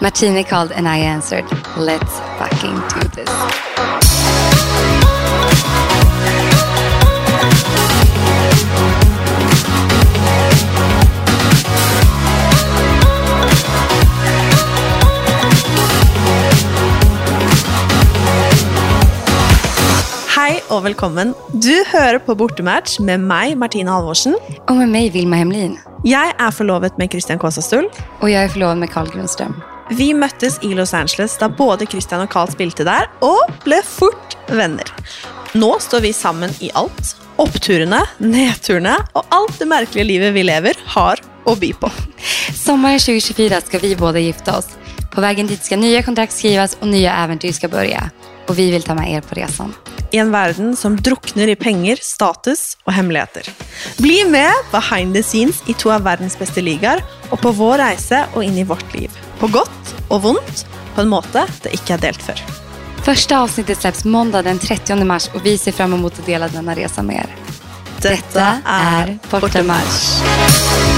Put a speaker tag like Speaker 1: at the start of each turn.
Speaker 1: Martini called and I answered. Let's fucking do this.
Speaker 2: Hei og velkommen. Du hører på Bortematch med meg, Martine Halvorsen.
Speaker 1: Og med meg, Vilma Hemlin.
Speaker 2: Jeg er forlovet med Christian Kåsastull.
Speaker 1: Og jeg er forlovet med Carl Grundström.
Speaker 2: Vi møttes i Los Angeles da både Christian og Carl spilte der, og ble fort venner. Nå står vi sammen i alt. Oppturene, nedturene og alt det merkelige livet vi lever, har å by på.
Speaker 1: Sommeren 2024 skal vi både gifte oss. På veien dit skal nye kontrakt skrives, og nye eventyr skal begynne. Og vi vil ta med er på resan.
Speaker 2: I en verden som drukner i penger, status og hemmeligheter. Bli med behind the scenes i to av verdens beste ligaer, og på vår reise og inn i vårt liv. På godt og vondt, på en måte det ikke er delt før.
Speaker 1: Første avsnittet slippes måndag den 30 mars og vi ser fram mot å dele denne resa med er. Dette er Bortamatch.